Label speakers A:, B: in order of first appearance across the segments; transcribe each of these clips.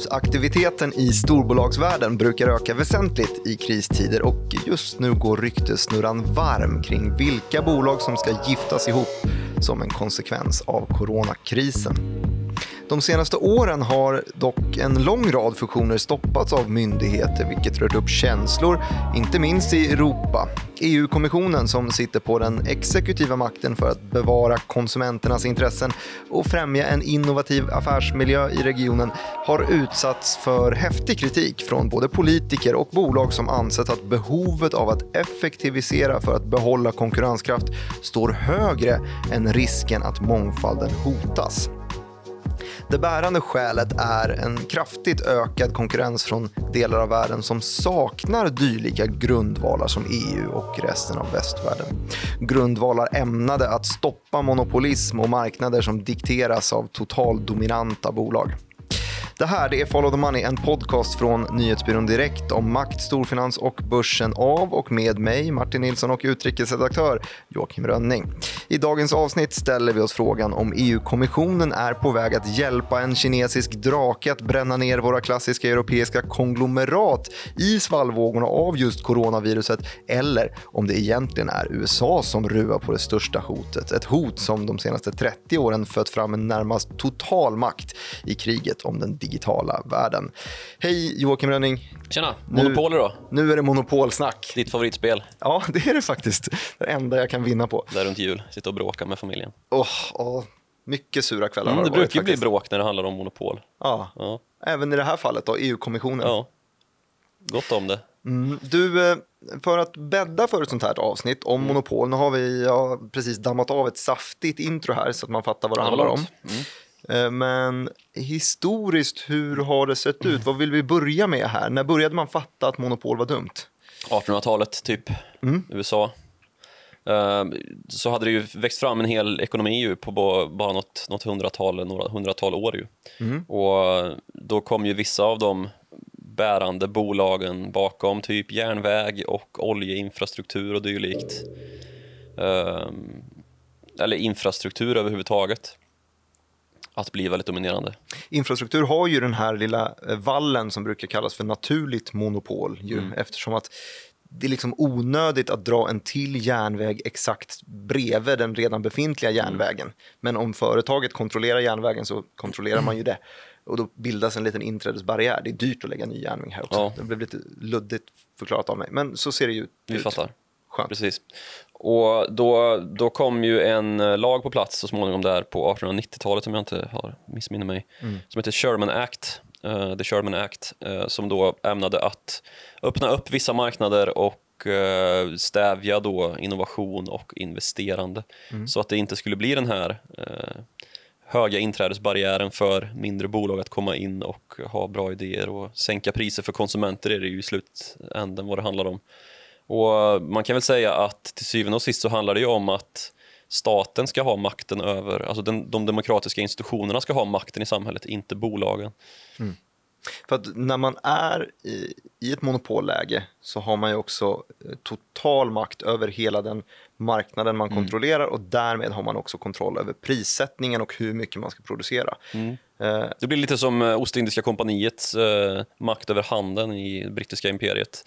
A: Förvärvsaktiviteten i storbolagsvärlden brukar öka väsentligt i kristider och just nu går ryktesnurran varm kring vilka bolag som ska giftas ihop som en konsekvens av coronakrisen. De senaste åren har dock en lång rad fusioner stoppats av myndigheter vilket rört upp känslor, inte minst i Europa. EU-kommissionen som sitter på den exekutiva makten för att bevara konsumenternas intressen och främja en innovativ affärsmiljö i regionen har utsatts för häftig kritik från både politiker och bolag som ansett att behovet av att effektivisera för att behålla konkurrenskraft står högre än risken att mångfalden hotas. Det bärande skälet är en kraftigt ökad konkurrens från delar av världen som saknar dylika grundvalar som EU och resten av västvärlden. Grundvalar ämnade att stoppa monopolism och marknader som dikteras av totaldominanta bolag. Det här är Follow the Money, en podcast från Nyhetsbyrån Direkt om makt, storfinans och börsen av och med mig, Martin Nilsson och utrikesredaktör Joakim Rönning. I dagens avsnitt ställer vi oss frågan om EU-kommissionen är på väg att hjälpa en kinesisk drake att bränna ner våra klassiska europeiska konglomerat i svallvågorna av just coronaviruset eller om det egentligen är USA som ruvar på det största hotet. Ett hot som de senaste 30 åren fött fram en närmast total makt i kriget om den digitala världen. Hej Joakim Rönning.
B: Tjena, Monopoly då?
A: Nu är det monopolsnack.
B: Ditt favoritspel?
A: Ja, det är det faktiskt. Det enda jag kan vinna på.
B: Där runt jul, sitta och bråka med familjen.
A: Åh, oh, oh, mycket sura kvällar
B: mm,
A: har
B: det,
A: det
B: brukar ju bli bråk när det handlar om monopol.
A: Ja.
B: Ja,
A: även i det här fallet då, EU-kommissionen.
B: ja. gott om det.
A: Mm, du, eh, för att bädda för ett sånt här avsnitt
B: Mm.
A: om monopol, nu har vi ja, precis dammat av ett saftigt intro här så att man fattar vad det handlar om.
B: Mm.
A: Eh, Men historiskt, hur har det sett ut? Vad vill vi börja med här? När började man fatta att monopol var dumt?
B: 1800-talet, typ.
A: Mm.
B: USA. Eh, så hade det ju växt fram en hel ekonomi ju på ba- bara något, något hundratal, några hundratal år. Ju.
A: Mm.
B: Och då kom ju vissa av de bärande bolagen bakom, typ järnväg och oljeinfrastruktur och dylikt. Eller infrastruktur överhuvudtaget. Att bli väldigt dominerande.
A: Infrastruktur har ju den här lilla eh, vallen som brukar kallas för naturligt monopol ju,
B: Mm.
A: eftersom att det är liksom onödigt att dra en till järnväg exakt bredvid den redan befintliga järnvägen. Men om företaget kontrollerar järnvägen så kontrollerar man ju det. Och då bildas en liten inträdesbarriär. Det är dyrt att lägga ny järnväg här också.
B: Ja.
A: Det blev lite luddigt förklarat av mig. Men så ser det ju
B: Vi
A: ut.
B: fattar.
A: Skönt.
B: Precis. Och då, då kom ju en eh, lag på plats så småningom där på 1890-talet om jag inte har missminner mig,
A: Mm.
B: som heter Sherman Act, eh, The Sherman Act, eh, som då ämnade att öppna upp vissa marknader och eh, stävja då innovation och investerande.
A: Mm.
B: Så att det inte skulle bli den här höga inträdesbarriären för mindre bolag att komma in och ha bra idéer och sänka priser för konsumenter är det ju i slutänden vad det handlar om. Och man kan väl säga att till syvende och sist så handlar det om att staten ska ha makten över, alltså den, de demokratiska institutionerna ska ha makten i samhället, inte bolagen.
A: För att när man är i, i ett monopolläge så har man ju också eh, total makt över hela den marknaden man kontrollerar och därmed har man också kontroll över prissättningen och hur mycket man ska producera. Eh,
B: Det blir lite som eh, Ostindiska kompaniets eh, makt över handeln i brittiska imperiet.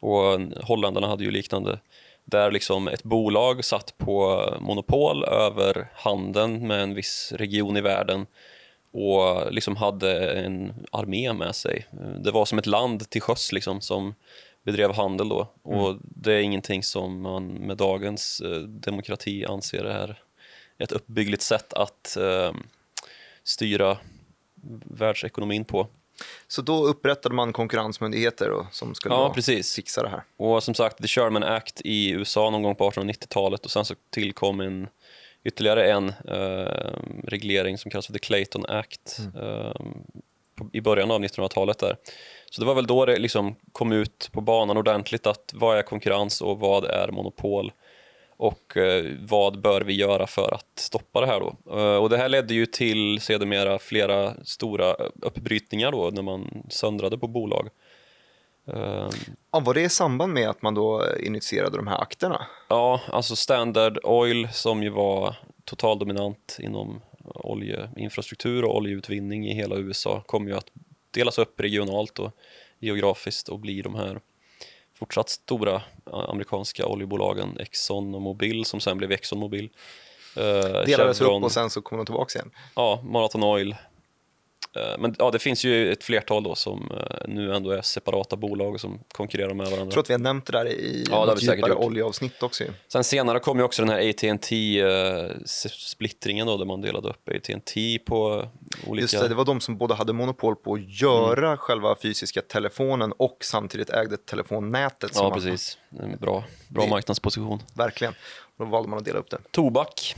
B: Och holländarna hade ju liknande. Där liksom ett bolag satt på monopol över handeln med en viss region i världen och liksom hade en armé med sig. Det var som ett land till sjöss liksom, som bedrev handel då. Och det är ingenting som man med dagens eh, demokrati anser är ett uppbyggligt sätt att eh, styra världsekonomin på.
A: Så då upprättade man konkurrensmyndigheter och, som skulle
B: Ja,
A: då
B: precis.
A: fixa det här.
B: Och som sagt, The Sherman Act i USA någon gång på 1890-talet och sen så tillkom en, ytterligare en eh, reglering som kallas för The Clayton Act eh, på, i början av 1900-talet där. Så det var väl då det liksom kom ut på banan ordentligt att vad är konkurrens och vad är monopol och eh, vad bör vi göra för att stoppa det här då? Eh, och det här ledde ju till sedermera flera stora uppbrytningar då när man söndrade på bolag. Eh,
A: Ja, var det i samband med att man då initierade de här akterna?
B: Ja, alltså Standard Oil som ju var totaldominant inom oljeinfrastruktur och oljeutvinning i hela USA kom ju att delas upp regionalt och geografiskt och blir de här fortsatt stora eh, amerikanska oljebolagen Exxon och Mobil som sen blev Exxon Mobil. Eh,
A: Delades
B: Chevron,
A: upp och sen så kom de tillbaka igen.
B: Ja, Marathon Oil. Eh, Men ja, det finns ju ett flertal då som eh, nu ändå är separata bolag och som konkurrerar med varandra.
A: Jag tror att vi har nämnt det där i
B: Ja,
A: något djupare oljeavsnitt också.
B: Sen senare kom ju också den här AT&T eh, splittringen då, där man delade upp AT&T på olika...
A: Just det, det var de som både hade monopol på att göra
B: Mm.
A: själva fysiska telefonen och samtidigt ägde telefonnätet. som
B: Ja, precis. En bra, bra
A: Det-
B: marknadsposition.
A: Verkligen. Då valde man att dela upp det.
B: Tobak,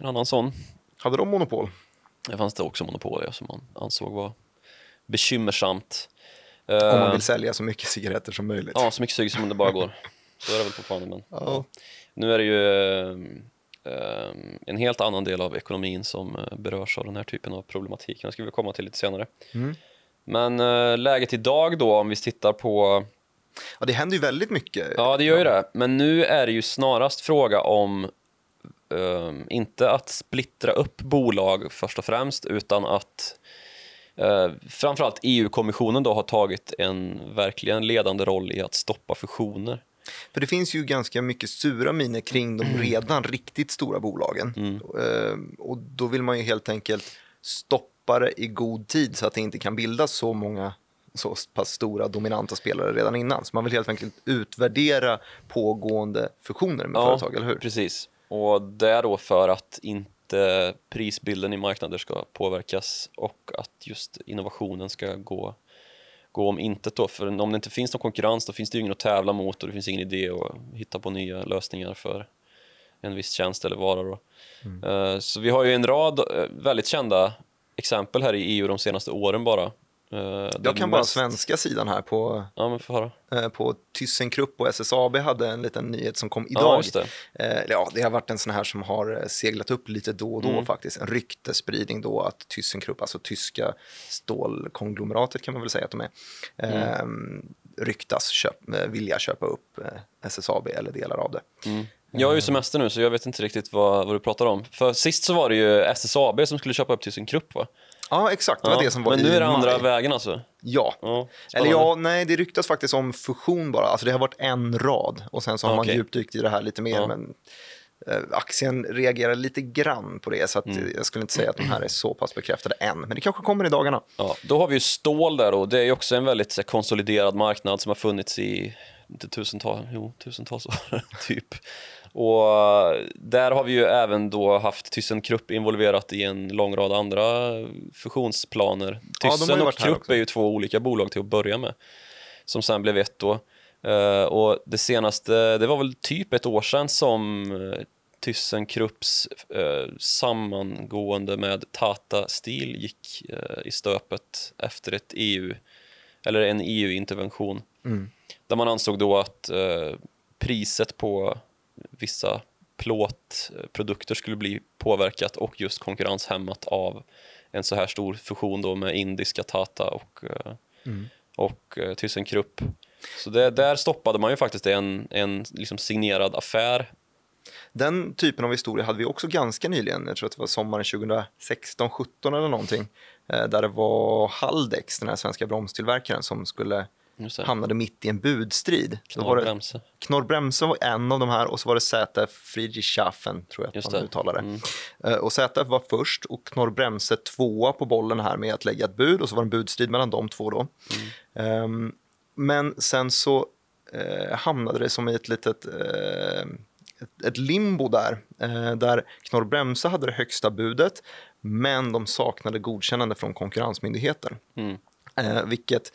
B: en annan sån.
A: Hade de monopol?
B: Det fanns det också monopol som man ansåg var bekymmersamt.
A: Om man
B: Eh,
A: vill sälja så mycket cigaretter som möjligt.
B: Ja, så mycket cigg som det bara går. Så är det väl fortfarande. Men,
A: Ja.
B: Nu är det ju eh, en helt annan del av ekonomin som eh, berörs av den här typen av problematik. Den ska vi komma till lite senare.
A: Mm.
B: Men eh, läget idag då, om vi tittar på...
A: Ja, det händer ju väldigt mycket.
B: Ja, det gör ju det. Men nu är det ju snarast fråga om eh, inte att splittra upp bolag först och främst, utan att eh, framförallt EU-kommissionen då har tagit en verkligen ledande roll i att stoppa fusioner.
A: För det finns ju ganska mycket sura miner kring de redan riktigt stora bolagen.
B: Mm.
A: Eh, och då vill man ju helt enkelt stoppa det i god tid så att det inte kan bildas så många så pass stora dominanta spelare redan innan. Så man vill helt enkelt utvärdera pågående fusioner med företag, eller hur?
B: Precis. Och det är då för att inte prisbilden i marknader ska påverkas och att just innovationen ska gå, gå om intet då. För om det inte finns någon konkurrens då finns det ju ingen att tävla mot och det finns ingen idé att hitta på nya lösningar för en viss tjänst eller vara. Då.
A: Mm.
B: Eh, Så vi har ju en rad eh, väldigt kända exempel här i EU de senaste åren bara. Eh,
A: Jag kan bara
B: mest-
A: svenska sidan här på,
B: Ja, men få höra.
A: eh, på ThyssenKrupp och SSAB hade en liten nyhet som kom
B: Ja,
A: idag.
B: just det.
A: Eh, ja, det har varit en sån här som har seglat upp lite då och då
B: Mm.
A: faktiskt. En ryktespridning då att ThyssenKrupp, alltså tyska stålkonglomeratet kan man väl säga att de är,
B: Mm.
A: ryktas köp, vilja köpa upp SSAB eller delar av det.
B: Mm. Jag har ju semester nu så jag vet inte riktigt vad, vad du pratar om. För sist så var det ju SSAB som skulle köpa upp grupp va?
A: Ja, exakt. Det var det som var
B: Men
A: i
B: nu är det andra
A: maj.
B: vägen alltså?
A: Ja.
B: Ja,
A: Eller ja, nej, det ryktas faktiskt om fusion bara. Alltså det har varit en rad och sen så har man
B: Okej.
A: djupdykt i det här lite mer. Men eh, aktien reagerar lite grann på det så att,
B: Mm.
A: jag skulle inte säga att de här är så pass bekräftade än. Men det kanske kommer i dagarna.
B: Ja, då har vi ju stål där och det är också en väldigt här, konsoliderad marknad som har funnits i inte tusentals, jo, tusentals år typ. Och eh, där har vi ju även då haft ThyssenKrupp involverat i en lång rad andra fusionsplaner. Thyssen och
A: varit här
B: Krupp är ju två olika bolag till att börja med som sen blev ett då. Eh, och det senaste, det var väl typ ett år sedan som uh, ThyssenKrupps eh, sammangående med Tata Steel gick eh, i stöpet efter ett EU, eller en EU-intervention.
A: Mm.
B: Där man ansåg då att eh, priset på vissa plåtprodukter skulle bli påverkat och just konkurrenshämmat av en så här stor fusion då med indiska Tata och, eh,
A: Mm.
B: och eh, ThyssenKrupp. Så det, där stoppade man ju faktiskt en, en liksom signerad affär.
A: Den typen av historia hade vi också ganska nyligen. Jag tror att det var sommaren 2016, 17 eller någonting. eh, Där det var Haldex, den här svenska bromstillverkaren, som skulle. Hamnade mitt i en budstrid. Då var
B: Knorr
A: det,
B: Bremse.
A: Knorr Bremse var en av de här och så var det ZF Friedrichshafen, tror jag att man
B: det.
A: uttalar det.
B: Mm.
A: Eh, Och ZF var först och Knorr Bremse tvåa på bollen här med att lägga ett bud och så var det en budstrid mellan de två då.
B: Mm.
A: Ehm, men sen så eh, hamnade det som i ett litet eh, ett, ett limbo där, eh, där Knorr Bremse hade det högsta budet men de saknade godkännande från Konkurrensmyndigheten.
B: Mm.
A: Eh, vilket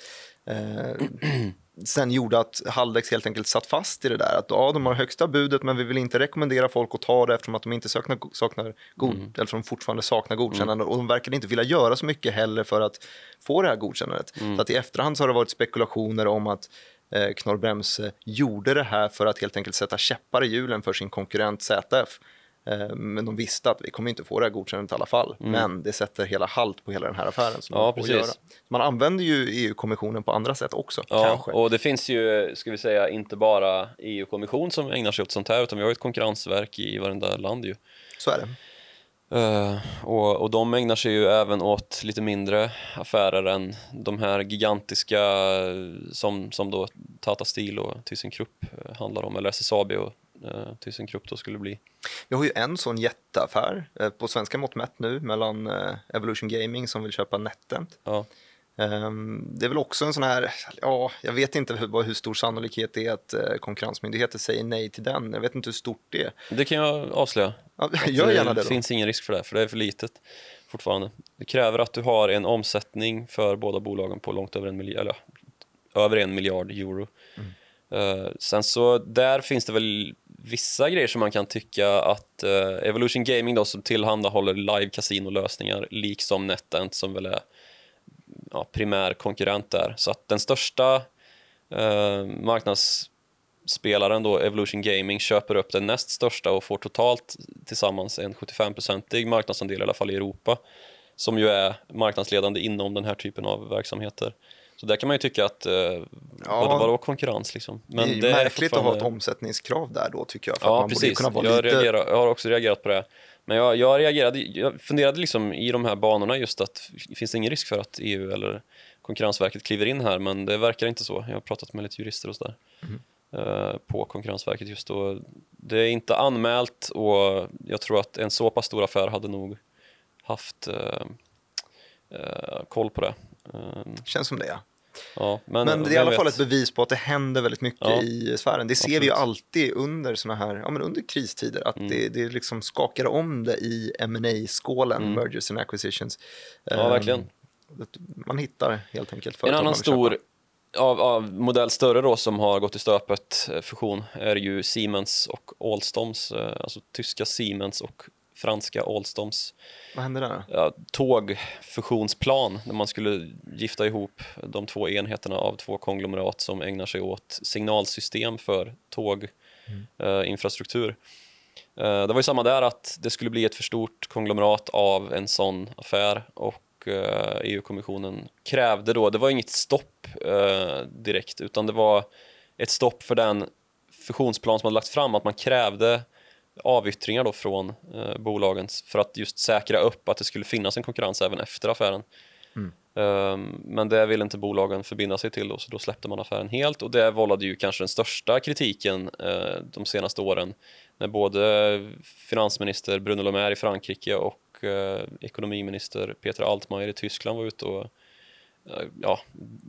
A: eh, sen gjorde att Haldex helt enkelt satt fast i det där. Att ja, de har högsta budet men vi vill inte rekommendera folk att ta det eftersom att de inte saknar, saknar god,
B: Mm.
A: eller de fortfarande saknar godkännande. Och de verkade inte vilja göra så mycket heller för att få det här godkännandet.
B: Mm.
A: Så att i efterhand så har det varit spekulationer om att eh, Knorr Bremse gjorde det här för att helt enkelt sätta käppar i hjulen för sin konkurrent ZF. Eh, Men de visste att vi kommer inte få det här godkännandet i alla fall. Men det sätter hela halt på hela den här affären. Som
B: Mm. Ja, precis.
A: Man använder ju EU-kommissionen på andra sätt också,
B: Ja,
A: kanske.
B: och det finns ju, ska vi säga, inte bara EU-kommission som ägnar sig åt sånt här, utan vi har ju ett konkurrensverk i varenda land ju.
A: Så är det.
B: Eh, och, och de ägnar sig ju även åt lite mindre affärer än de här gigantiska eh, som, som då Tata Steel och ThyssenKrupp handlar om, eller SSAB och uh, ThyssenKrupp då skulle bli.
A: Vi har ju en sån jätteaffär eh, på svenska mått mätt nu mellan eh, Evolution Gaming som vill köpa NetEnt.
B: Ja.
A: Ehm, det är väl också en sån här, ja, jag vet inte hur, hur stor sannolikhet det är att eh, konkurrensmyndigheter säger nej till den. Jag vet inte hur stort det är.
B: Det kan jag avslöja.
A: Ja, gör gärna det
B: Det finns ingen risk för det, för det är för litet fortfarande. Det kräver att du har en omsättning för båda bolagen på långt över en miljard, eller över en miljard euro.
A: Mm.
B: Eh, sen så där finns det väl vissa grejer som man kan tycka att eh, Evolution Gaming då som tillhandahåller live kasinolösningar liksom NetEnt som väl är ja, primär konkurrent där. Så att den största eh, marknadsspelaren då, Evolution Gaming, köper upp den näst största och får totalt tillsammans en 75-procentig marknadsandel i alla fall i Europa som ju är marknadsledande inom den här typen av verksamheter. Så där kan man ju tycka att, eh,
A: Ja.
B: vadå, konkurrens liksom?
A: det är märkligt att ha ett
B: fortfarande-
A: omsättningskrav där då tycker jag. För att
B: Ja,
A: man borde
B: precis.
A: kunna vara
B: Jag,
A: lite...
B: reagerar, jag har också reagerat på det. Men jag, jag, reagerade, jag funderade liksom i de här banorna just att finns det ingen risk för att EU eller Konkurrensverket kliver in här, men det verkar inte så. Jag har pratat med lite jurister och sådär
A: Mm.
B: eh, på Konkurrensverket just då. Det är inte anmält och jag tror att en så pass stor affär hade nog haft eh, eh, koll på det. Eh,
A: Känns som det, ja.
B: ja, men,
A: Men det är i alla fall ett bevis på att det händer väldigt mycket
B: Ja.
A: i sfären. Det ser vi ju
B: Absolut.
A: alltid under såna här, ja men under kristider, att
B: Mm.
A: det, det liksom skakar om det i ma skålen
B: Mm.
A: mergers and acquisitions.
B: Ja,
A: Ehm,
B: verkligen.
A: Man hittar helt enkelt
B: En
A: företag man
B: annan stor av, av modell större då som har gått i stöpet eh, fusion är ju Siemens och Alstoms, eh, alltså tyska Siemens och franska Alstoms
A: Vad händer där?
B: ja, tågfusionsplan där man skulle gifta ihop de två enheterna av två konglomerat som ägnar sig åt signalsystem för tåginfrastruktur. Eh, det var ju samma där att det skulle bli ett för stort konglomerat av en sån affär och eh, EU-kommissionen krävde då, det var inget stopp eh, direkt utan det var ett stopp för den fusionsplan som hade lagts fram, att man krävde avyttringar då från eh, bolagen för att just säkra upp att det skulle finnas en konkurrens även efter affären. Ehm, men det ville inte bolagen förbinda sig till då, så då släppte man affären helt och det vållade ju kanske den största kritiken eh, de senaste åren när både finansminister Bruno Le Maire i Frankrike och eh, ekonomiminister Peter Altmaier i Tyskland var ute och eh, ja,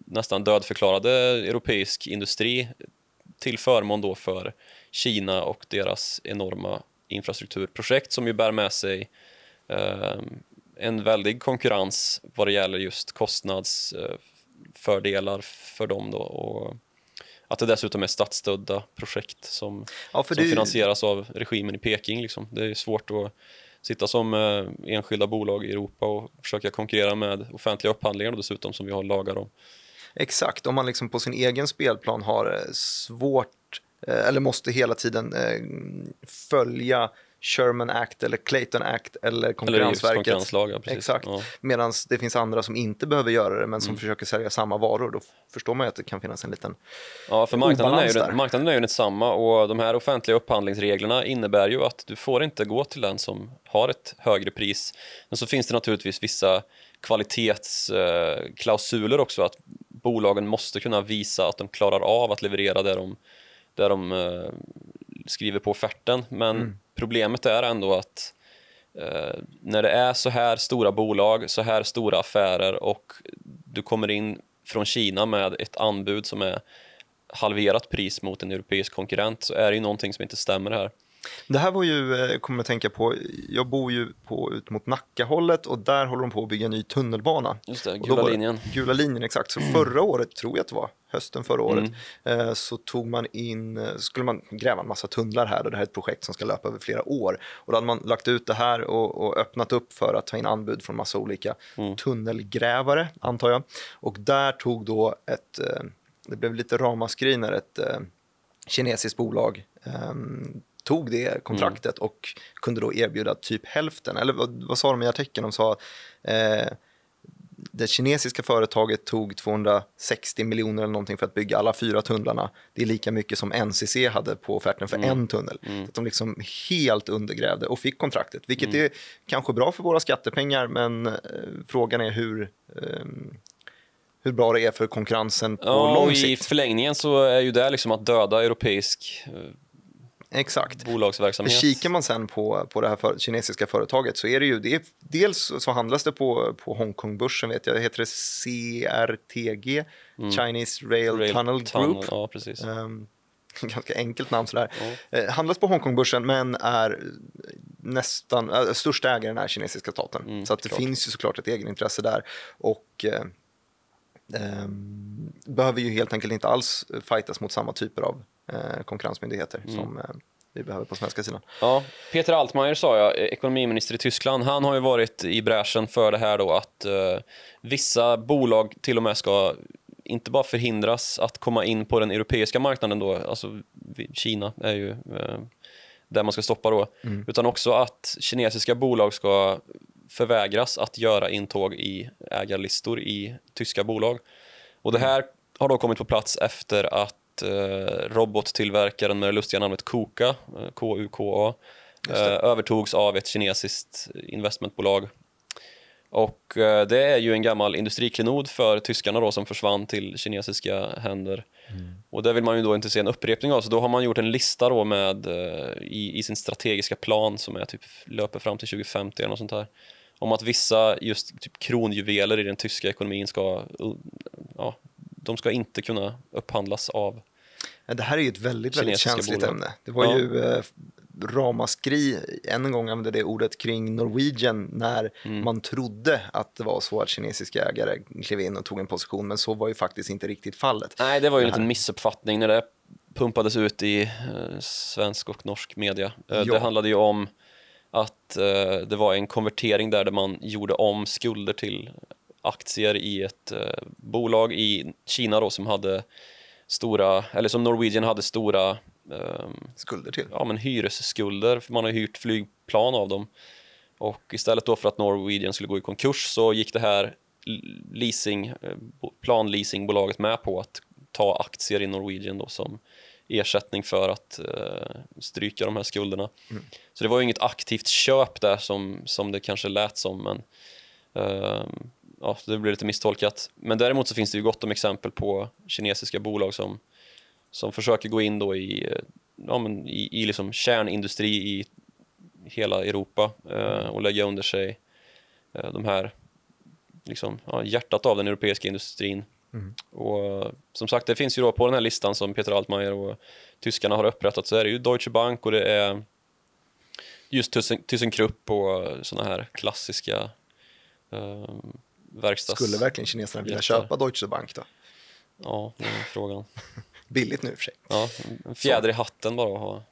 B: nästan dödförklarade europeisk industri till förmån då för Kina och deras enorma infrastrukturprojekt som ju bär med sig eh, en väldig konkurrens vad det gäller just kostnadsfördelar för dem då och att det dessutom är statsstödda projekt som,
A: Ja,
B: som
A: det-
B: finansieras av regimen i Peking. Liksom. Det är svårt att sitta som eh, enskilda bolag i Europa och försöka konkurrera med offentliga upphandlingar dessutom som vi har lagar om.
A: Exakt, om man liksom på sin egen spelplan har eh, svårt eller måste hela tiden eh, följa Sherman Act eller Clayton Act eller
B: Eller
A: Konkurrensverket.
B: Precis.
A: Exakt.
B: Ja.
A: Medan det finns andra som inte behöver göra det men
B: Mm.
A: som försöker sälja samma varor. Då förstår man ju att det kan finnas en liten...
B: Ja, för marknaden är, ju marknaden är ju detsamma och de här offentliga upphandlingsreglerna innebär ju att du får inte gå till den som har ett högre pris. Men så finns det naturligtvis vissa kvalitetsklausuler också, att bolagen måste kunna visa att de klarar av att leverera det de, det de eh, skriver på offerten. Men problemet är ändå att eh, när det är så här stora bolag, så här stora affärer och du kommer in från Kina med ett anbud som är halverat pris mot en europeisk konkurrent så är det ju någonting som inte stämmer här.
A: Det här var ju, eh, kommer jag tänka på, jag bor ju på, ut mot Nackahållet och där håller de på att bygga en ny tunnelbana.
B: Just det, gula
A: det-
B: linjen.
A: Gula linjen, exakt. Så förra året, tror jag att det var, hösten förra året,
B: Mm.
A: så tog man in, eh, skulle man gräva en massa tunnlar här och det här är ett projekt som ska löpa över flera år. Och då hade man lagt ut det här och, och öppnat upp för att ta in anbud från massa olika
B: Mm.
A: tunnelgrävare, antar jag. Och där tog då ett, det blev lite ramaskri när ett kinesiskt bolag ehm, tog det kontraktet och kunde då erbjuda typ hälften. Eller vad, vad sa de i artikeln? De sa eh, det kinesiska företaget tog 260 miljoner eller någonting för att bygga alla fyra tunnlarna. Det är lika mycket som NCC hade på offerten för
B: Mm.
A: en tunnel. Så att de liksom helt undergrävde och fick kontraktet, vilket
B: Mm.
A: är kanske bra för våra skattepengar, men eh, frågan är hur, ehm, hur bra det är för konkurrensen på
B: Ja,
A: lång
B: och i
A: sikt.
B: förlängningen så är ju det liksom att döda europeisk eh,
A: Exakt. För
B: bolagsverksamhet.
A: kikar man sen på, på det här för, kinesiska företaget så är det ju, det är, dels så handlas det på, på Hongkongbörsen, vet jag, heter det CRTG, Chinese Rail,
B: Mm. Rail
A: Tunnel
B: Tunnel,
A: Group.
B: Ja, precis.
A: Ehm, ganska enkelt namn sådär.
B: Ja.
A: Eh, handlas på Hongkongbörsen men är nästan, äh, största ägaren är kinesiska staten.
B: Mm,
A: så att det
B: klart.
A: finns ju såklart ett egenintresse där. Och eh, ehm, behöver ju helt enkelt inte alls fightas mot samma typer av eh, konkurrensmyndigheter
B: Mm.
A: som eh, vi behöver på svenska sidan.
B: Ja, Peter Altmaier sa jag, eh, ekonomiminister i Tyskland, han har ju varit i bräschen för det här då att eh, vissa bolag till och med ska inte bara förhindras att komma in på den europeiska marknaden då, alltså Kina är ju eh, där man ska stoppa då, utan också att kinesiska bolag ska förvägras att göra intåg i ägarlistor i tyska bolag. Och det här har då kommit på plats efter att eh, robottillverkaren med det lustiga namnet KUKA, eh, K-U-K-A, eh,
A: det.
B: övertogs av ett kinesiskt investmentbolag. Och eh, det är ju en gammal industriklenod för tyskarna då som försvann till kinesiska händer. Och det vill man ju då inte se en upprepning av, så då har man gjort en lista då med eh, i, i sin strategiska plan som är typ löper fram till 2050 eller något sånt här. Om att vissa just typ kronjuveler i den tyska ekonomin ska, ja, de ska inte kunna upphandlas av
A: Det här är ju ett väldigt, väldigt känsligt
B: bolag.
A: ämne. Det var
B: Ja.
A: ju eh, ramaskri, en gång använde det ordet kring Norwegian när
B: Mm.
A: man trodde att det var så att kinesiska ägare klev in och tog en position, men så var ju faktiskt inte riktigt fallet.
B: Nej, det var ju en liten missuppfattning när det pumpades ut i eh, svensk och norsk media. Eh. Det handlade ju om att eh, det var en konvertering där, där man gjorde om skulder till aktier i ett eh, bolag i Kina då som hade stora, eller som Norwegian hade stora ehm,
A: Skulder till.
B: ja, men hyresskulder, för man har hyrt flygplan av dem. Och istället då för att Norwegian skulle gå i konkurs så gick det här leasing, eh, bo- planleasingbolaget med på att ta aktier i Norwegian då som ersättning för att eh, stryka de här skulderna. Så det var ju inget aktivt köp där som, som det kanske lät som, men ehm, ja, det blev lite misstolkat. Men däremot så finns det ju gott om exempel på kinesiska bolag som, som försöker gå in då i, eh, ja, men i, i liksom kärnindustri i hela Europa eh, och lägga under sig eh, de här liksom, ja, hjärtat av den europeiska industrin. Och eh, som sagt, det finns ju då på den här listan som Peter Altmaier och tyskarna har upprättat så är det ju Deutsche Bank och det är just Thyssen- ThyssenKrupp och sådana här klassiska eh, verkstads...
A: Skulle verkligen kineserna vilja köpa Deutsche Bank då?
B: Ja, det är frågan.
A: Billigt nu i och för sig,
B: Ja, en fjäder i hatten bara att ha,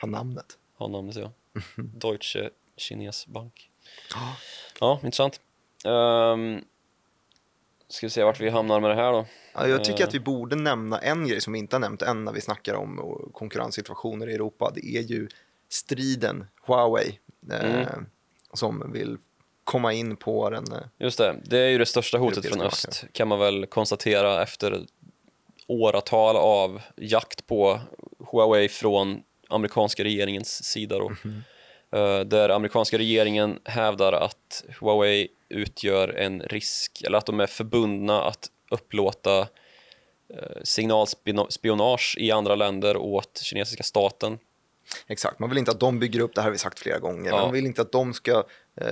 A: ha namnet.
B: ha namnet ja. Deutsche Kines Bank.
A: Ja.
B: Ja, intressant. Um, ska vi se vart vi hamnar med det här då.
A: Ja, jag tycker
B: Eh.
A: att vi borde nämna en grej som vi inte har nämnt än när vi snackar om eh, konkurrenssituationer i Europa. Det är ju striden Huawei eh,
B: Mm.
A: som vill komma in på den. Eh,
B: Just det, det är ju det största hotet från öst kan man väl konstatera efter åratal av jakt på Huawei från amerikanska regeringens sida. Då. Eh, där amerikanska regeringen hävdar att Huawei utgör en risk, eller att de är förbundna att upplåta eh, signalspionage i andra länder åt kinesiska staten.
A: exakt, man vill inte att de bygger upp, det här har vi sagt flera gånger,
B: Ja.
A: man vill inte att de ska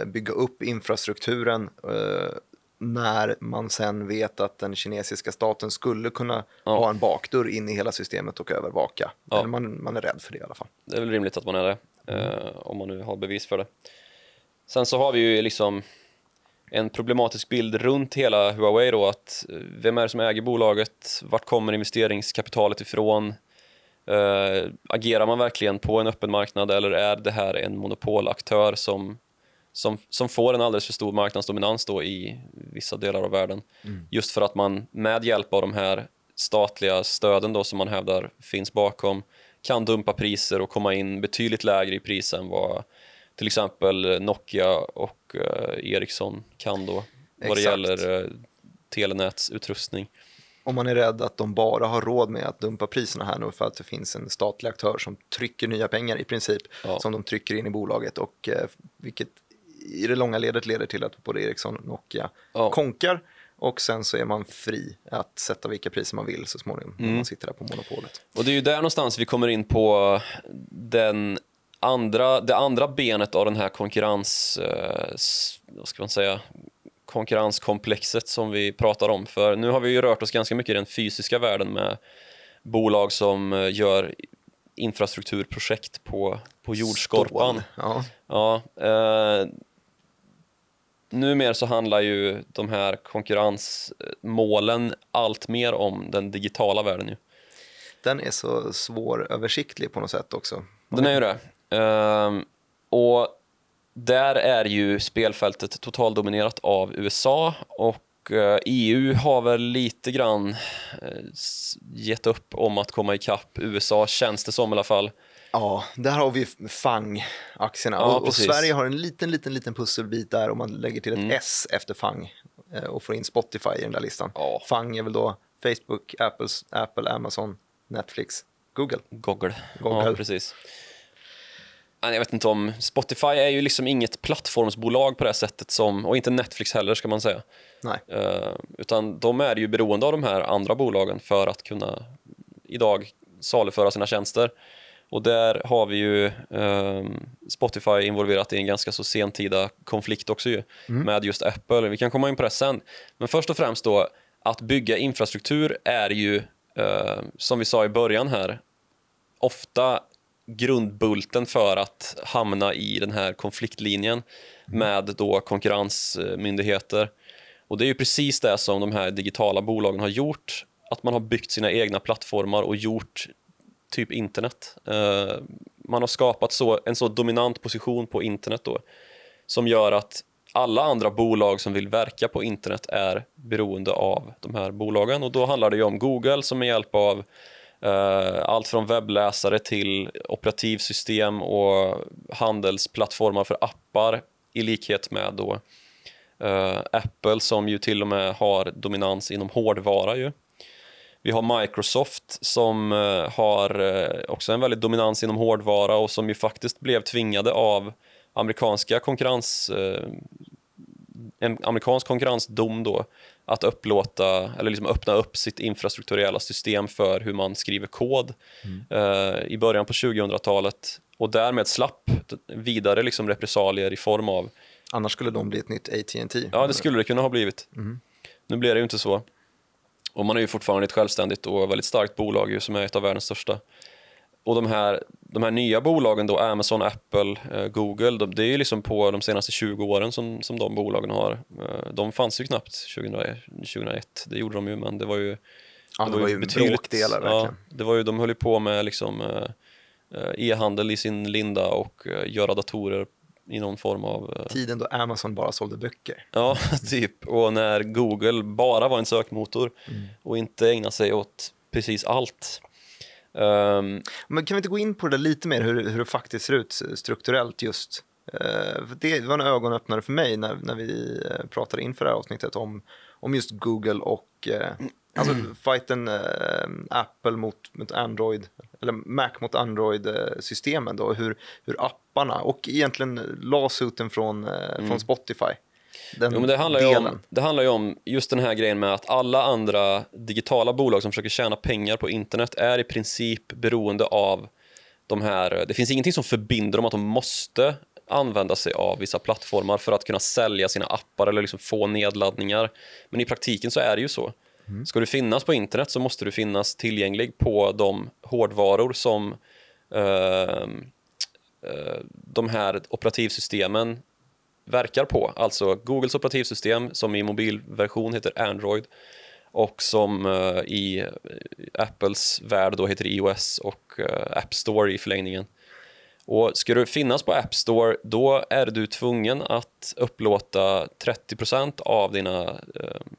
A: bygga upp infrastrukturen eh, när man sen vet att den kinesiska staten skulle kunna
B: Ja.
A: ha en bakdörr in i hela systemet och övervaka.
B: Ja.
A: Eller man, man är rädd för det i alla fall.
B: Det är väl rimligt att man är det, eh, om man nu har bevis för det. Sen så har vi ju liksom en problematisk bild runt hela Huawei då, att eh, vem är det som äger bolaget? Vart kommer investeringskapitalet ifrån? Eh, agerar man verkligen på en öppen marknad eller är det här en monopolaktör som, som, som får en alldeles för stor marknadsdominans då i vissa delar av världen? Just för att man med hjälp av de här statliga stöden då som man hävdar finns bakom kan dumpa priser och komma in betydligt lägre i pris än vad till exempel Nokia och eh, Ericsson kan då. vad det gäller eh, telenätsutrustning.
A: Om man är rädd att de bara har råd med att dumpa priserna här nu för att det finns en statlig aktör som trycker nya pengar i princip
B: Ja.
A: som de trycker in i bolaget och eh, vilket i det långa ledet leder till att både Ericsson och Nokia
B: Ja.
A: konkar och sen så är man fri att sätta vilka priser man vill så småningom
B: Mm.
A: när man sitter där på monopolet.
B: Och det är ju där någonstans vi kommer in på den andra, det andra benet av den här konkurrens, eh, vad ska man säga, konkurrenskomplexet som vi pratar om. För nu har vi ju rört oss ganska mycket i den fysiska världen med bolag som eh, gör infrastrukturprojekt på, på jordskorpan.
A: Stål. Ja.
B: Ja, eh, numera så handlar ju de här konkurrensmålen allt mer om den digitala världen. Ju.
A: Den är så svåröversiktlig på något sätt också.
B: Den är ju det. Ehm, och där är ju spelfältet totaldominerat av USA och eh, EU har väl lite grann eh, gett upp om att komma ikapp USA, känns det som i alla fall.
A: Ja, där har vi FANG-aktierna.
B: Ja,
A: och, och. Sverige har en liten, liten, liten pusselbit där om man lägger till ett
B: Mm.
A: S efter FANG eh, och får in Spotify i den där listan.
B: Ja.
A: FANG är väl då Facebook, Apples, Apple, Amazon, Netflix, Google.
B: Google.
A: Google.
B: Ja, precis. Jag vet inte om... Spotify är ju liksom inget plattformsbolag på det här sättet som, och inte Netflix heller ska man säga.
A: Nej,
B: Eh, utan de är ju beroende av de här andra bolagen för att kunna idag saluföra sina tjänster. Och där har vi ju ehm, Spotify involverat i en ganska så sentida konflikt också ju, med just Apple. Vi kan komma in på det sen. Men först och främst då, att bygga infrastruktur är ju, eh, som vi sa i början här, ofta grundbulten för att hamna i den här konfliktlinjen med då konkurrensmyndigheter. Och det är ju precis det som de här digitala bolagen har gjort, att man har byggt sina egna plattformar och gjort typ internet. Uh, man har skapat så, en så dominant position på internet då, som gör att alla andra bolag som vill verka på internet är beroende av de här bolagen och då handlar det ju om Google som med hjälp av uh, allt från webbläsare till operativsystem och handelsplattformar för appar i likhet med då uh, Apple som ju till och med har dominans inom hårdvara ju. Vi har Microsoft som eh, har eh, också en väldigt dominans inom hårdvara och som ju faktiskt blev tvingade av amerikanska konkurrens eh, en amerikansk konkurrensdom då att upplåta eller liksom öppna upp sitt infrastrukturella system för hur man skriver kod eh, i början på 2000-talet och därmed slapp vidare liksom repressalier i form av
A: annars skulle de bli ett nytt AT&T.
B: Ja, det skulle det kunna ha blivit.
A: Mm.
B: Nu blir det ju inte så. Och man är ju fortfarande ett självständigt och väldigt starkt bolag ju, som är ett av världens största. Och de här, de här nya bolagen då, Amazon, Apple, eh, Google, de, det är ju liksom på de senaste 20 åren som, som de bolagen har. Eh, de fanns ju knappt 2001, 2001, det gjorde de ju, men det var ju
A: Ja, det var ju bråkdelar
B: ja,
A: verkligen.
B: det var ju, de höll ju på med liksom eh, eh, e-handel i sin linda och eh, göra datorer i någon form av eh,
A: Tiden då Amazon bara sålde böcker.
B: Ja, typ. Och när Google bara var en sökmotor och inte ägnade sig åt precis allt. Ehm,
A: Men kan vi inte gå in på det lite mer, hur, hur det faktiskt ser ut strukturellt just? För det var en ögonöppnare för mig när, när vi eh, pratade inför det här avsnittet om, om just Google och eh, alltså fighten eh, Apple mot, mot Android, eller Mac mot Android-systemen då, hur, hur apparna och egentligen lawsuiten från, eh, från Spotify. Den
B: jo, men det, handlar ju
A: delen.
B: om, det handlar ju om just den här grejen med att alla andra digitala bolag som försöker tjäna pengar på internet är i princip beroende av de här... Det finns ingenting som förbinder dem att de måste använda sig av vissa plattformar för att kunna sälja sina appar eller liksom få nedladdningar. Men i praktiken så är det ju så. Mm. Ska du finnas på internet så måste du finnas tillgänglig på de hårdvaror som ehm, eh, de här operativsystemen verkar på. Alltså Googles operativsystem som i mobilversion heter Android och som uh, i eh, Apples värld då heter iOS och uh, App Store i förlängningen. Och ska du finnas på App Store då är du tvungen att upplåta 30% av dina ehm,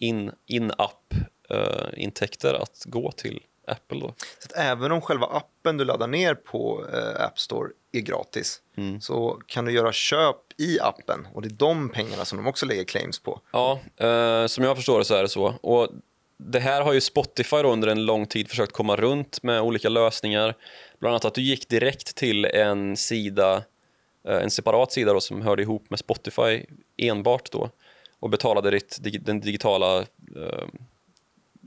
B: eh, in- in-app eh, intäkter att gå till Apple. Då.
A: Så att även om själva appen du laddar ner på eh, App Store är gratis
B: Mm.
A: så kan du göra köp i appen och det är de pengarna som de också lägger claims på.
B: Ja, eh, som jag förstår det så är det så. Och det här har ju Spotify under en lång tid försökt komma runt med olika lösningar. Bland annat att du gick direkt till en sida, en separat sida då, som hörde ihop med Spotify enbart då och betalade ditt, den digitala eh,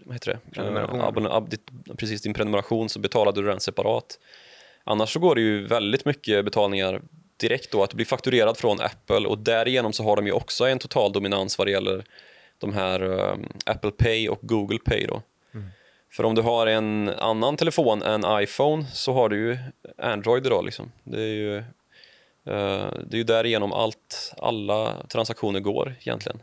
B: vad heter det? Eh, abonne- ab, ditt, precis din prenumeration så betalade du den separat. Annars så går det ju väldigt mycket betalningar direkt då, att du blir fakturerad från Apple och därigenom så har de ju också en total dominans vad det gäller de här um, Apple Pay och Google Pay då. För om du har en annan telefon än iPhone så har du ju Android idag liksom. Det är ju, det är ju därigenom allt, alla transaktioner går egentligen.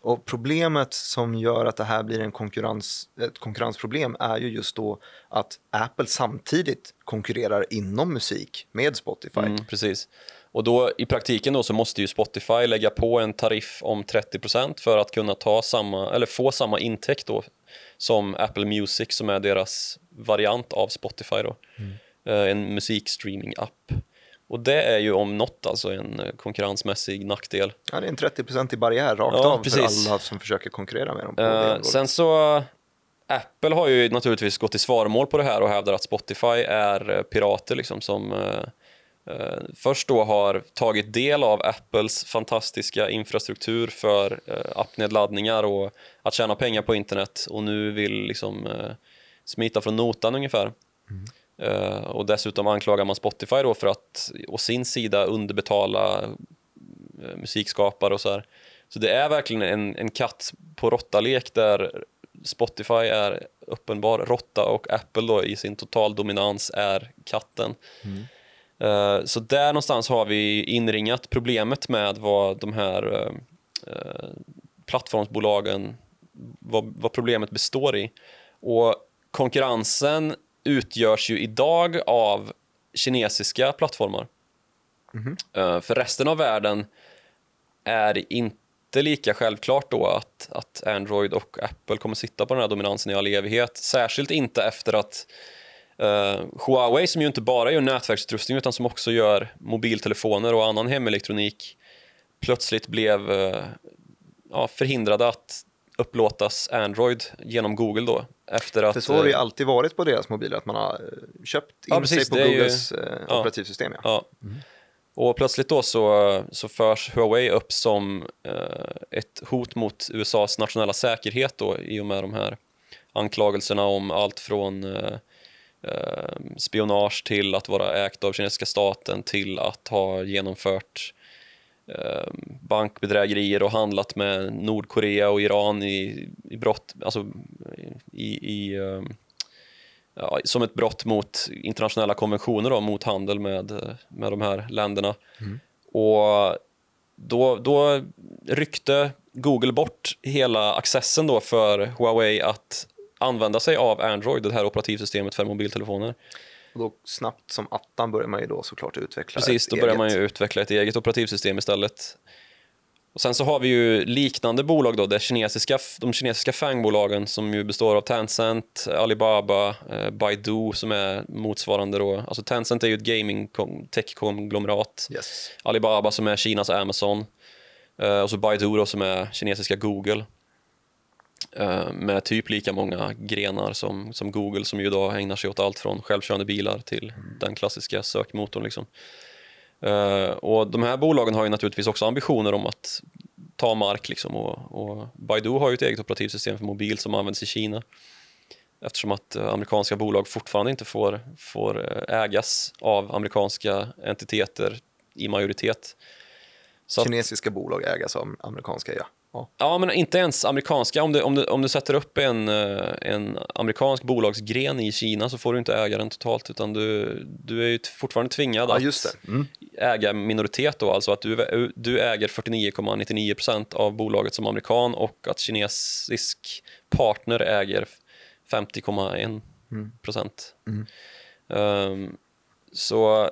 A: Och problemet som gör att det här blir en konkurrens, ett konkurrensproblem är ju just då att Apple samtidigt konkurrerar inom musik med Spotify.
B: Mm, precis. Och då i praktiken då så måste ju Spotify lägga på en tariff om 30% för att kunna ta samma, eller få samma intäkt då som Apple Music som är deras variant av Spotify då. Eh, En musikstreaming-app. Och det är ju om något alltså en eh, konkurrensmässig nackdel.
A: Ja, det är en 30-procentig barriär rakt
B: Ja,
A: av
B: precis.
A: för alla som försöker konkurrera med dem.
B: Eh, sen så Apple har ju naturligtvis gått i svarmål på det här och hävdar att Spotify är eh, pirater liksom som eh, eh, först då har tagit del av Apples fantastiska infrastruktur för eh, appnedladdningar och att tjäna pengar på internet och nu vill liksom eh, smita från notan ungefär. Eh, och dessutom anklagar man Spotify då för att å sin sida underbetala eh, musikskapare och så här. Så det är verkligen en, en katt på råtta-lek där Spotify är uppenbar råtta och Apple då i sin total dominans är katten. Eh, så där någonstans har vi inringat problemet med vad de här plattformsbolagen, vad, vad problemet består i. Och konkurrensen utgörs ju idag av kinesiska plattformar. Eh, För resten av världen är inte lika självklart då att, att Android och Apple kommer sitta på den här dominansen i all evighet. Särskilt inte efter att eh, Huawei, som ju inte bara gör nätverksutrustning utan som också gör mobiltelefoner och annan hemelektronik, plötsligt blev eh, ja, förhindrade att upplåtas Android genom Google då. Efter att,
A: För så har det ju
B: eh,
A: alltid varit på deras mobiler, att man har eh, köpt in
B: Ja, precis,
A: sig på
B: ju-
A: Googles eh,
B: ja.
A: operativsystem. Ja.
B: Ja. Och plötsligt då så, så förs Huawei upp som eh, ett hot mot USAs nationella säkerhet då, i och med de här anklagelserna om allt från eh, eh, spionage till att vara ägt av kinesiska staten till att ha genomfört eh, bankbedrägerier och handlat med Nordkorea och Iran i, i brott, alltså i, i eh, ja, som ett brott mot internationella konventioner då, mot handel med, med de här länderna. Och då, då ryckte Google bort hela accessen då för Huawei att använda sig av Android, det här operativsystemet för mobiltelefoner.
A: Och då snabbt som attan börjar man ju då såklart utveckla
B: Precis, då börjar
A: eget.
B: man ju utveckla ett eget operativsystem istället. Och sen så har vi ju liknande bolag då, det kinesiska, de kinesiska fangbolagen som ju består av Tencent, Alibaba, eh, Baidu som är motsvarande då. Alltså Tencent är ju ett gaming tech-konglomerat.
A: Yes.
B: Alibaba som är Kinas Amazon. Eh, och så Baidu då som är kinesiska Google. Eh, med typ lika många grenar som, som Google som ju idag ägnar sig åt allt från självkörande bilar till den klassiska sökmotorn. Liksom. Eh, och de här bolagen har ju naturligtvis också ambitioner om att ta mark liksom, och, och Baidu har ju ett eget operativsystem för mobil som används i Kina eftersom att eh, amerikanska bolag fortfarande inte får, får ägas av amerikanska entiteter i majoritet. Så att,
A: Kinesiska bolag ägas av amerikanska, ja ja.
B: ja, men inte ens amerikanska. Om du, om du, om du sätter upp en, eh, en amerikansk bolagsgren i Kina så får du inte äga den totalt utan du, du är ju fortfarande tvingad
A: Ja,
B: att.
A: Mm.
B: äga minoritet då, alltså att du, du äger 49,99% av bolaget som amerikan och att kinesisk partner äger 50,1%. Ehm, så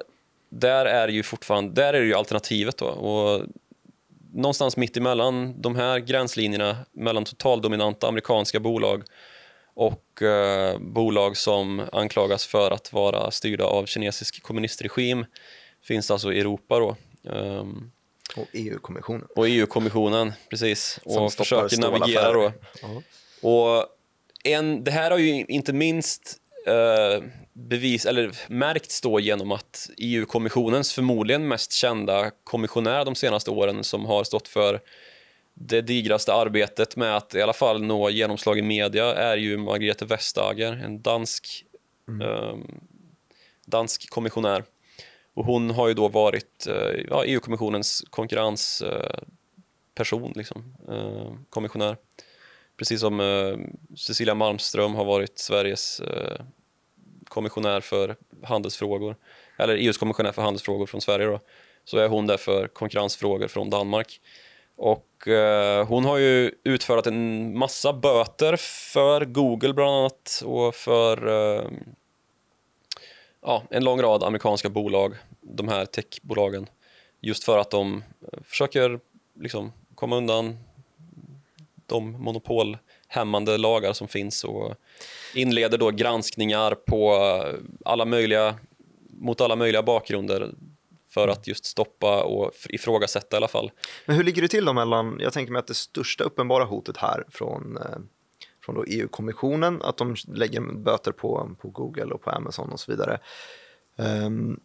B: där är ju fortfarande, där är det ju alternativet då och någonstans mitt emellan de här gränslinjerna mellan totaldominanta amerikanska bolag och eh, bolag som anklagas för att vara styrda av kinesisk kommunistregim finns alltså i Europa då. Um,
A: och EU-kommissionen.
B: Och EU-kommissionen, precis. Som och försöker navigera då. Uh -huh. Och en, det här har ju inte minst eh, bevis, eller märkts då genom att EU-kommissionens förmodligen mest kända kommissionär de senaste åren som har stått för det digraste arbetet med att i alla fall nå genomslag i media är ju Margrethe Vestager, en dansk, mm. eh, dansk kommissionär. Och hon har ju då varit eh, ja, EU-kommissionens konkurrensperson, liksom, eh, kommissionär. Precis som eh, Cecilia Malmström har varit Sveriges eh, kommissionär för handelsfrågor, eller EUs kommissionär för handelsfrågor från Sverige då, så är hon där för konkurrensfrågor från Danmark. Och eh, hon har ju utfärdat en massa böter för Google bland annat och för eh, ja, en lång rad amerikanska bolag, de här techbolagen, just för att de försöker liksom komma undan de monopolhämmande lagar som finns och inleder då granskningar på eh, alla möjliga, mot alla möjliga bakgrunder för att just stoppa och ifrågasätta i alla fall.
A: Men hur ligger det till då mellan, jag tänker mig att det största uppenbara hotet här från, eh, från EU-kommissionen, att de lägger böter på, på Google och på Amazon och så vidare. Um,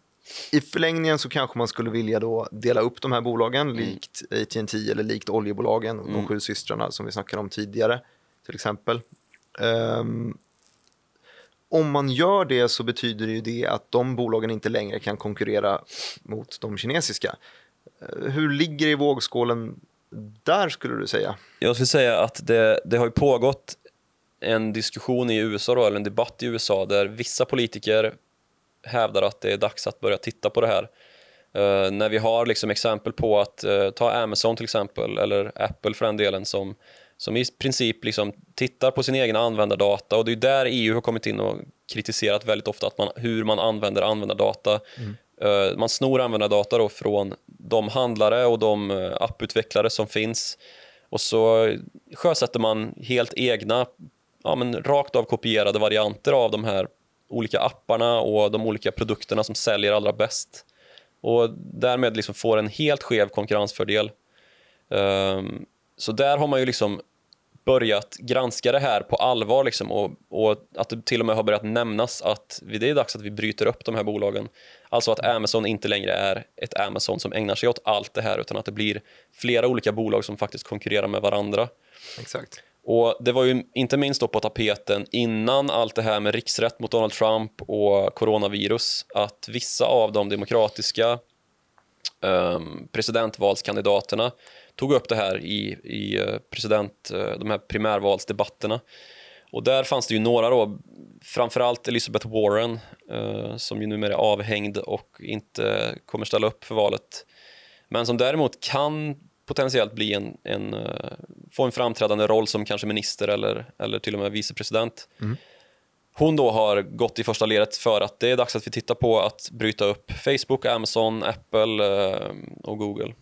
A: i förlängningen så kanske man skulle vilja då dela upp de här bolagen mm. likt AT&T eller likt oljebolagen, mm. de sju systrarna som vi snackade om tidigare till exempel. Um, om man gör det så betyder det ju det att de bolagen inte längre kan konkurrera mot de kinesiska. Uh, hur ligger det i vågskålen där skulle du säga?
B: Jag skulle säga att det, det har pågått en diskussion i USA, då, eller en debatt i USA där vissa politiker hävdar att det är dags att börja titta på det här. Uh, när vi har liksom exempel på att, uh, ta Amazon till exempel, eller Apple för den delen, som, som i princip liksom tittar på sin egen användardata och det är där EU har kommit in och kritiserat väldigt ofta att man, hur man använder användardata. Mm. Uh, man snor användardata då från de handlare och de apputvecklare som finns och så sjösätter man helt egna, ja, men rakt av kopierade varianter av de här olika apparna och de olika produkterna som säljer allra bäst. Och därmed liksom får en helt skev konkurrensfördel. Um, så där har man ju liksom börjat granska det här på allvar liksom och, och, att det till och med har börjat nämnas att det är dags att vi bryter upp de här bolagen. Alltså att Amazon inte längre är ett Amazon som ägnar sig åt allt det här utan att det blir flera olika bolag som faktiskt konkurrerar med varandra.
A: Exakt.
B: Och Det var ju inte minst då på tapeten innan allt det här med riksrätt mot Donald Trump och coronavirus att vissa av de demokratiska um, presidentvalskandidaterna tog upp det här i, i eh, president, eh, de här primärvalsdebatterna. Och där fanns det ju några då, framförallt Elizabeth Warren uh, som ju numera är avhängd och inte kommer ställa upp för valet. Men som däremot kan potentiellt bli en, en, uh, få en framträdande roll som kanske minister eller, eller till och med vicepresident. Mm. Hon då har gått i första ledet för att det är dags att vi tittar på att bryta upp Facebook, Amazon, Apple uh, och Google.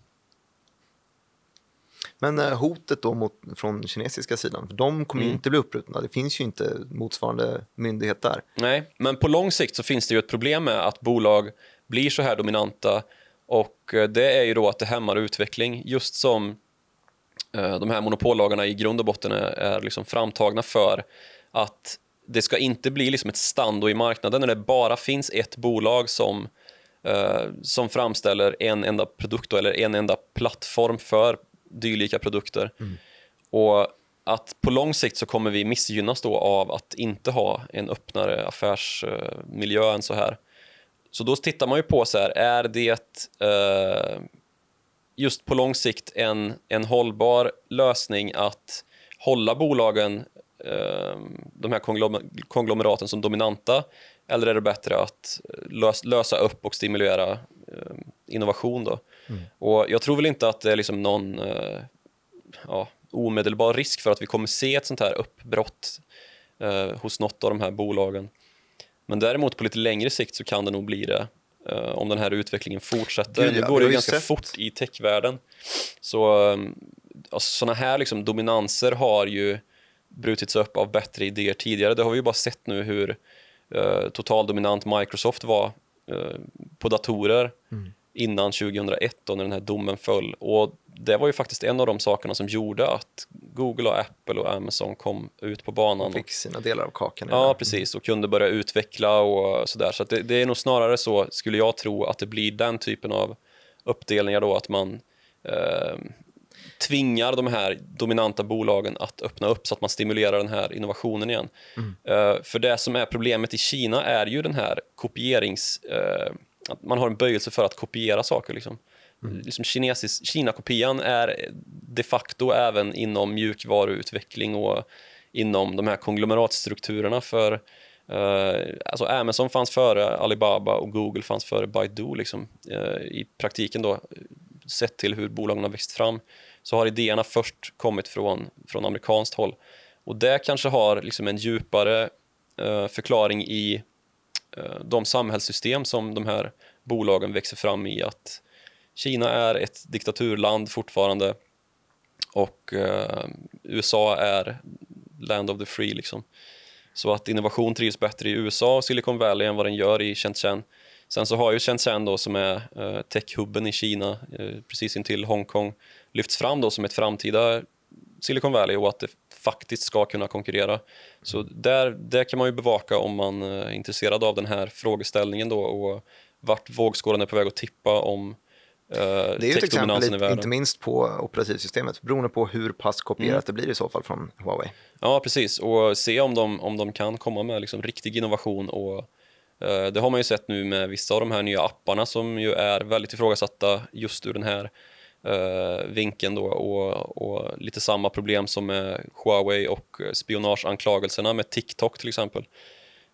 A: Men uh, hotet då mot, från kinesiska sidan, för de kommer mm. inte bli uppbrutna. Det finns ju inte motsvarande myndighet där.
B: Nej, men på lång sikt så finns det ju ett problem med att bolag blir så här dominanta och eh, det är ju då att det hämmar utveckling, just som eh, de här monopollagarna i grund och botten är, är liksom framtagna för att det ska inte bli liksom ett stando i marknaden när det bara finns ett bolag som, eh, som framställer en enda produkt eller en enda plattform för dylika produkter. Mm. Och att på lång sikt så kommer vi missgynnas då av att inte ha en öppnare affärsmiljö än så här. Så då tittar man ju på så här, är det eh, just på lång sikt en, en hållbar lösning att hålla bolagen, eh, de här konglomeraten som dominanta eller är det bättre att lös, lösa upp och stimulera eh, innovation då? Mm. Och jag tror väl inte att det är liksom någon eh, ja, omedelbar risk för att vi kommer se ett sånt här uppbrott eh, hos något av de här bolagen. Men däremot på lite längre sikt så kan det nog bli det uh, om den här utvecklingen fortsätter. Gud, ja, nu går det ju ganska sett. fort i techvärlden. Så um, alltså, sådana här liksom, dominanser har ju brutits upp av bättre idéer tidigare. Det har vi ju bara sett nu hur eh, totaldominant Microsoft var eh, på datorer innan 2001 då när den här domen föll. Och det var ju faktiskt en av de sakerna som gjorde att Google och Apple och Amazon kom ut på banan.
A: Fick sina delar av kakan.
B: Ja,
A: det.
B: precis. Och kunde börja utveckla och sådär. Så det, det är nog snarare så, skulle jag tro, att det blir den typen av uppdelningar då, att man eh, tvingar de här dominanta bolagen att öppna upp så att man stimulerar den här innovationen igen. Eh, för det som är problemet i Kina är ju den här kopierings... Eh, att man har en böjelse för att kopiera saker. Liksom. Mm. Liksom kinesisk, Kina-kopian är de facto även inom mjukvaruutveckling och inom de här konglomeratstrukturerna. För eh, alltså Amazon fanns före Alibaba och Google fanns före Baidu. Liksom. Eh, I praktiken då, sett till hur bolagen har växt fram, så har idéerna först kommit från, från amerikanskt håll. Och det kanske har liksom en djupare eh, förklaring i eh, de samhällssystem som de här bolagen växer fram i. Att Kina är ett diktaturland fortfarande och eh, USA är land of the free. Liksom. Så att innovation trivs bättre i USA och Silicon Valley än vad den gör i Shenzhen. Sen så har ju Shenzhen då, som är eh, techhubben i Kina, eh, precis intill Hongkong, lyfts fram då som ett framtida Silicon Valley och att det faktiskt ska kunna konkurrera. Så där, där kan man ju bevaka om man eh, är intresserad av den här frågeställningen då och vart vågskålen är på väg att tippa om
A: det är ju ett exempel, inte minst på operativsystemet, beroende på hur pass kopierat
B: Mm.
A: det blir i så fall från Huawei.
B: Ja, precis. Och se om de, om de kan komma med liksom riktig innovation. Och, eh, det har man ju sett nu med vissa av de här nya apparna som ju är väldigt ifrågasatta just ur den här eh, vinkeln. Då, och, och lite samma problem som med Huawei och spionageanklagelserna med TikTok till exempel.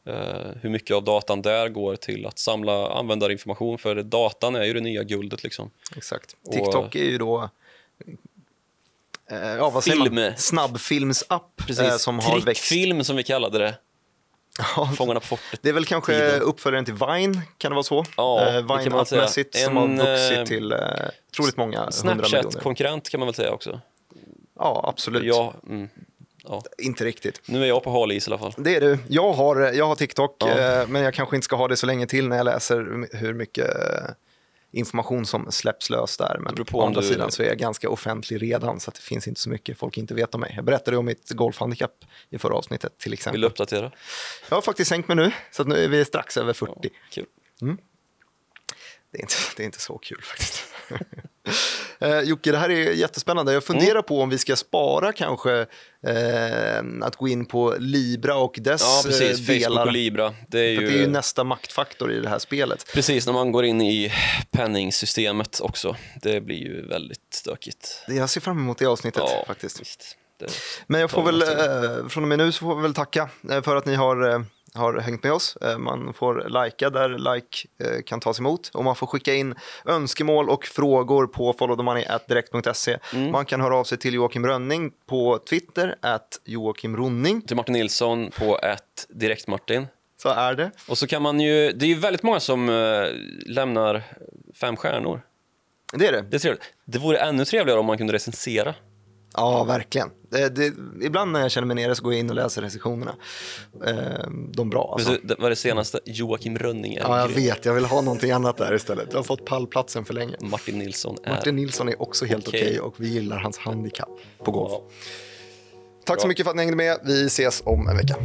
B: Eh, hur mycket av datan där går till att samla användarinformation för datan är ju det nya guldet. Liksom.
A: Exakt.
B: Och-
A: TikTok är ju då eh, ja, vad säger
B: Film.
A: man? snabbfilmsapp eh, som har växt.
B: Trickfilm som vi kallade det, Fångarna på fortet.
A: det är väl kanske
B: Tiden.
A: uppföljaren till Vine, kan det vara så?
B: Ja,
A: eh,
B: det kan
A: Vine
B: man säga.
A: appmässigt som har vuxit till eh, otroligt många hundra miljoner.
B: Snapchat-konkurrent kan man väl säga också.
A: Ja, absolut.
B: Ja, mm, ja.
A: Inte riktigt.
B: Nu är jag på hal is i alla fall.
A: Det är du. Jag har, jag har TikTok,
B: Ja.
A: eh, men jag kanske inte ska ha det så länge till när jag läser hur mycket eh, information som släpps lös där. Men
B: beror på
A: på
B: om
A: andra
B: du-
A: sidan så är jag ganska offentlig redan så det finns inte så mycket folk inte vet om mig. Jag berättade om mitt golfhandikapp i förra avsnittet till exempel.
B: Vill du uppdatera?
A: Jag har faktiskt sänkt mig nu, så nu är vi strax över 40.
B: Kul.
A: Det, är inte, det är inte så kul faktiskt. eh, Jocke, det här är jättespännande. Jag funderar
B: Mm.
A: på om vi ska spara kanske eh, att gå in på Libra och dess
B: Ja,
A: eh,
B: precis. Facebook
A: delar.
B: och Libra. Det är ju,
A: det är ju nästa maktfaktor i det här spelet.
B: precis när man går in i penningsystemet också. Det blir ju väldigt stökigt.
A: Jag ser fram emot det avsnittet
B: Ja,
A: faktiskt.
B: Visst. Det,
A: Men jag får
B: Ja,
A: väl, eh, från och med nu så får vi väl tacka eh, för att ni har, eh, har hängt med oss. Eh, man får likea där like eh, kan tas emot och man får skicka in önskemål och frågor på followthemoney.direkt.se.
B: Mm.
A: Man kan höra av sig till Joakim Rönning på Twitter, at Joakim Ronning.
B: till Martin Nilsson på ett direkt Martin.
A: Så är det.
B: Och så kan man ju, det är ju väldigt många som eh, lämnar fem stjärnor.
A: Det är det.
B: Det är trevligt. Det vore ännu trevligare om man kunde recensera.
A: Ja, verkligen. Det, det, ibland när jag känner mig nere så går jag in och läser recensionerna. Eh, de bra alltså.
B: Du, det var det senaste? Joakim Rönning
A: Ja, jag
B: grym.
A: vet. Jag vill ha någonting annat där istället. Jag har fått pallplatsen för länge.
B: Martin Nilsson är...
A: Martin Nilsson är också helt okej
B: Okej.
A: och vi gillar hans handikapp på golf.
B: Ja.
A: Tack så
B: Bra.
A: mycket för att ni hängde med. Vi ses om en vecka.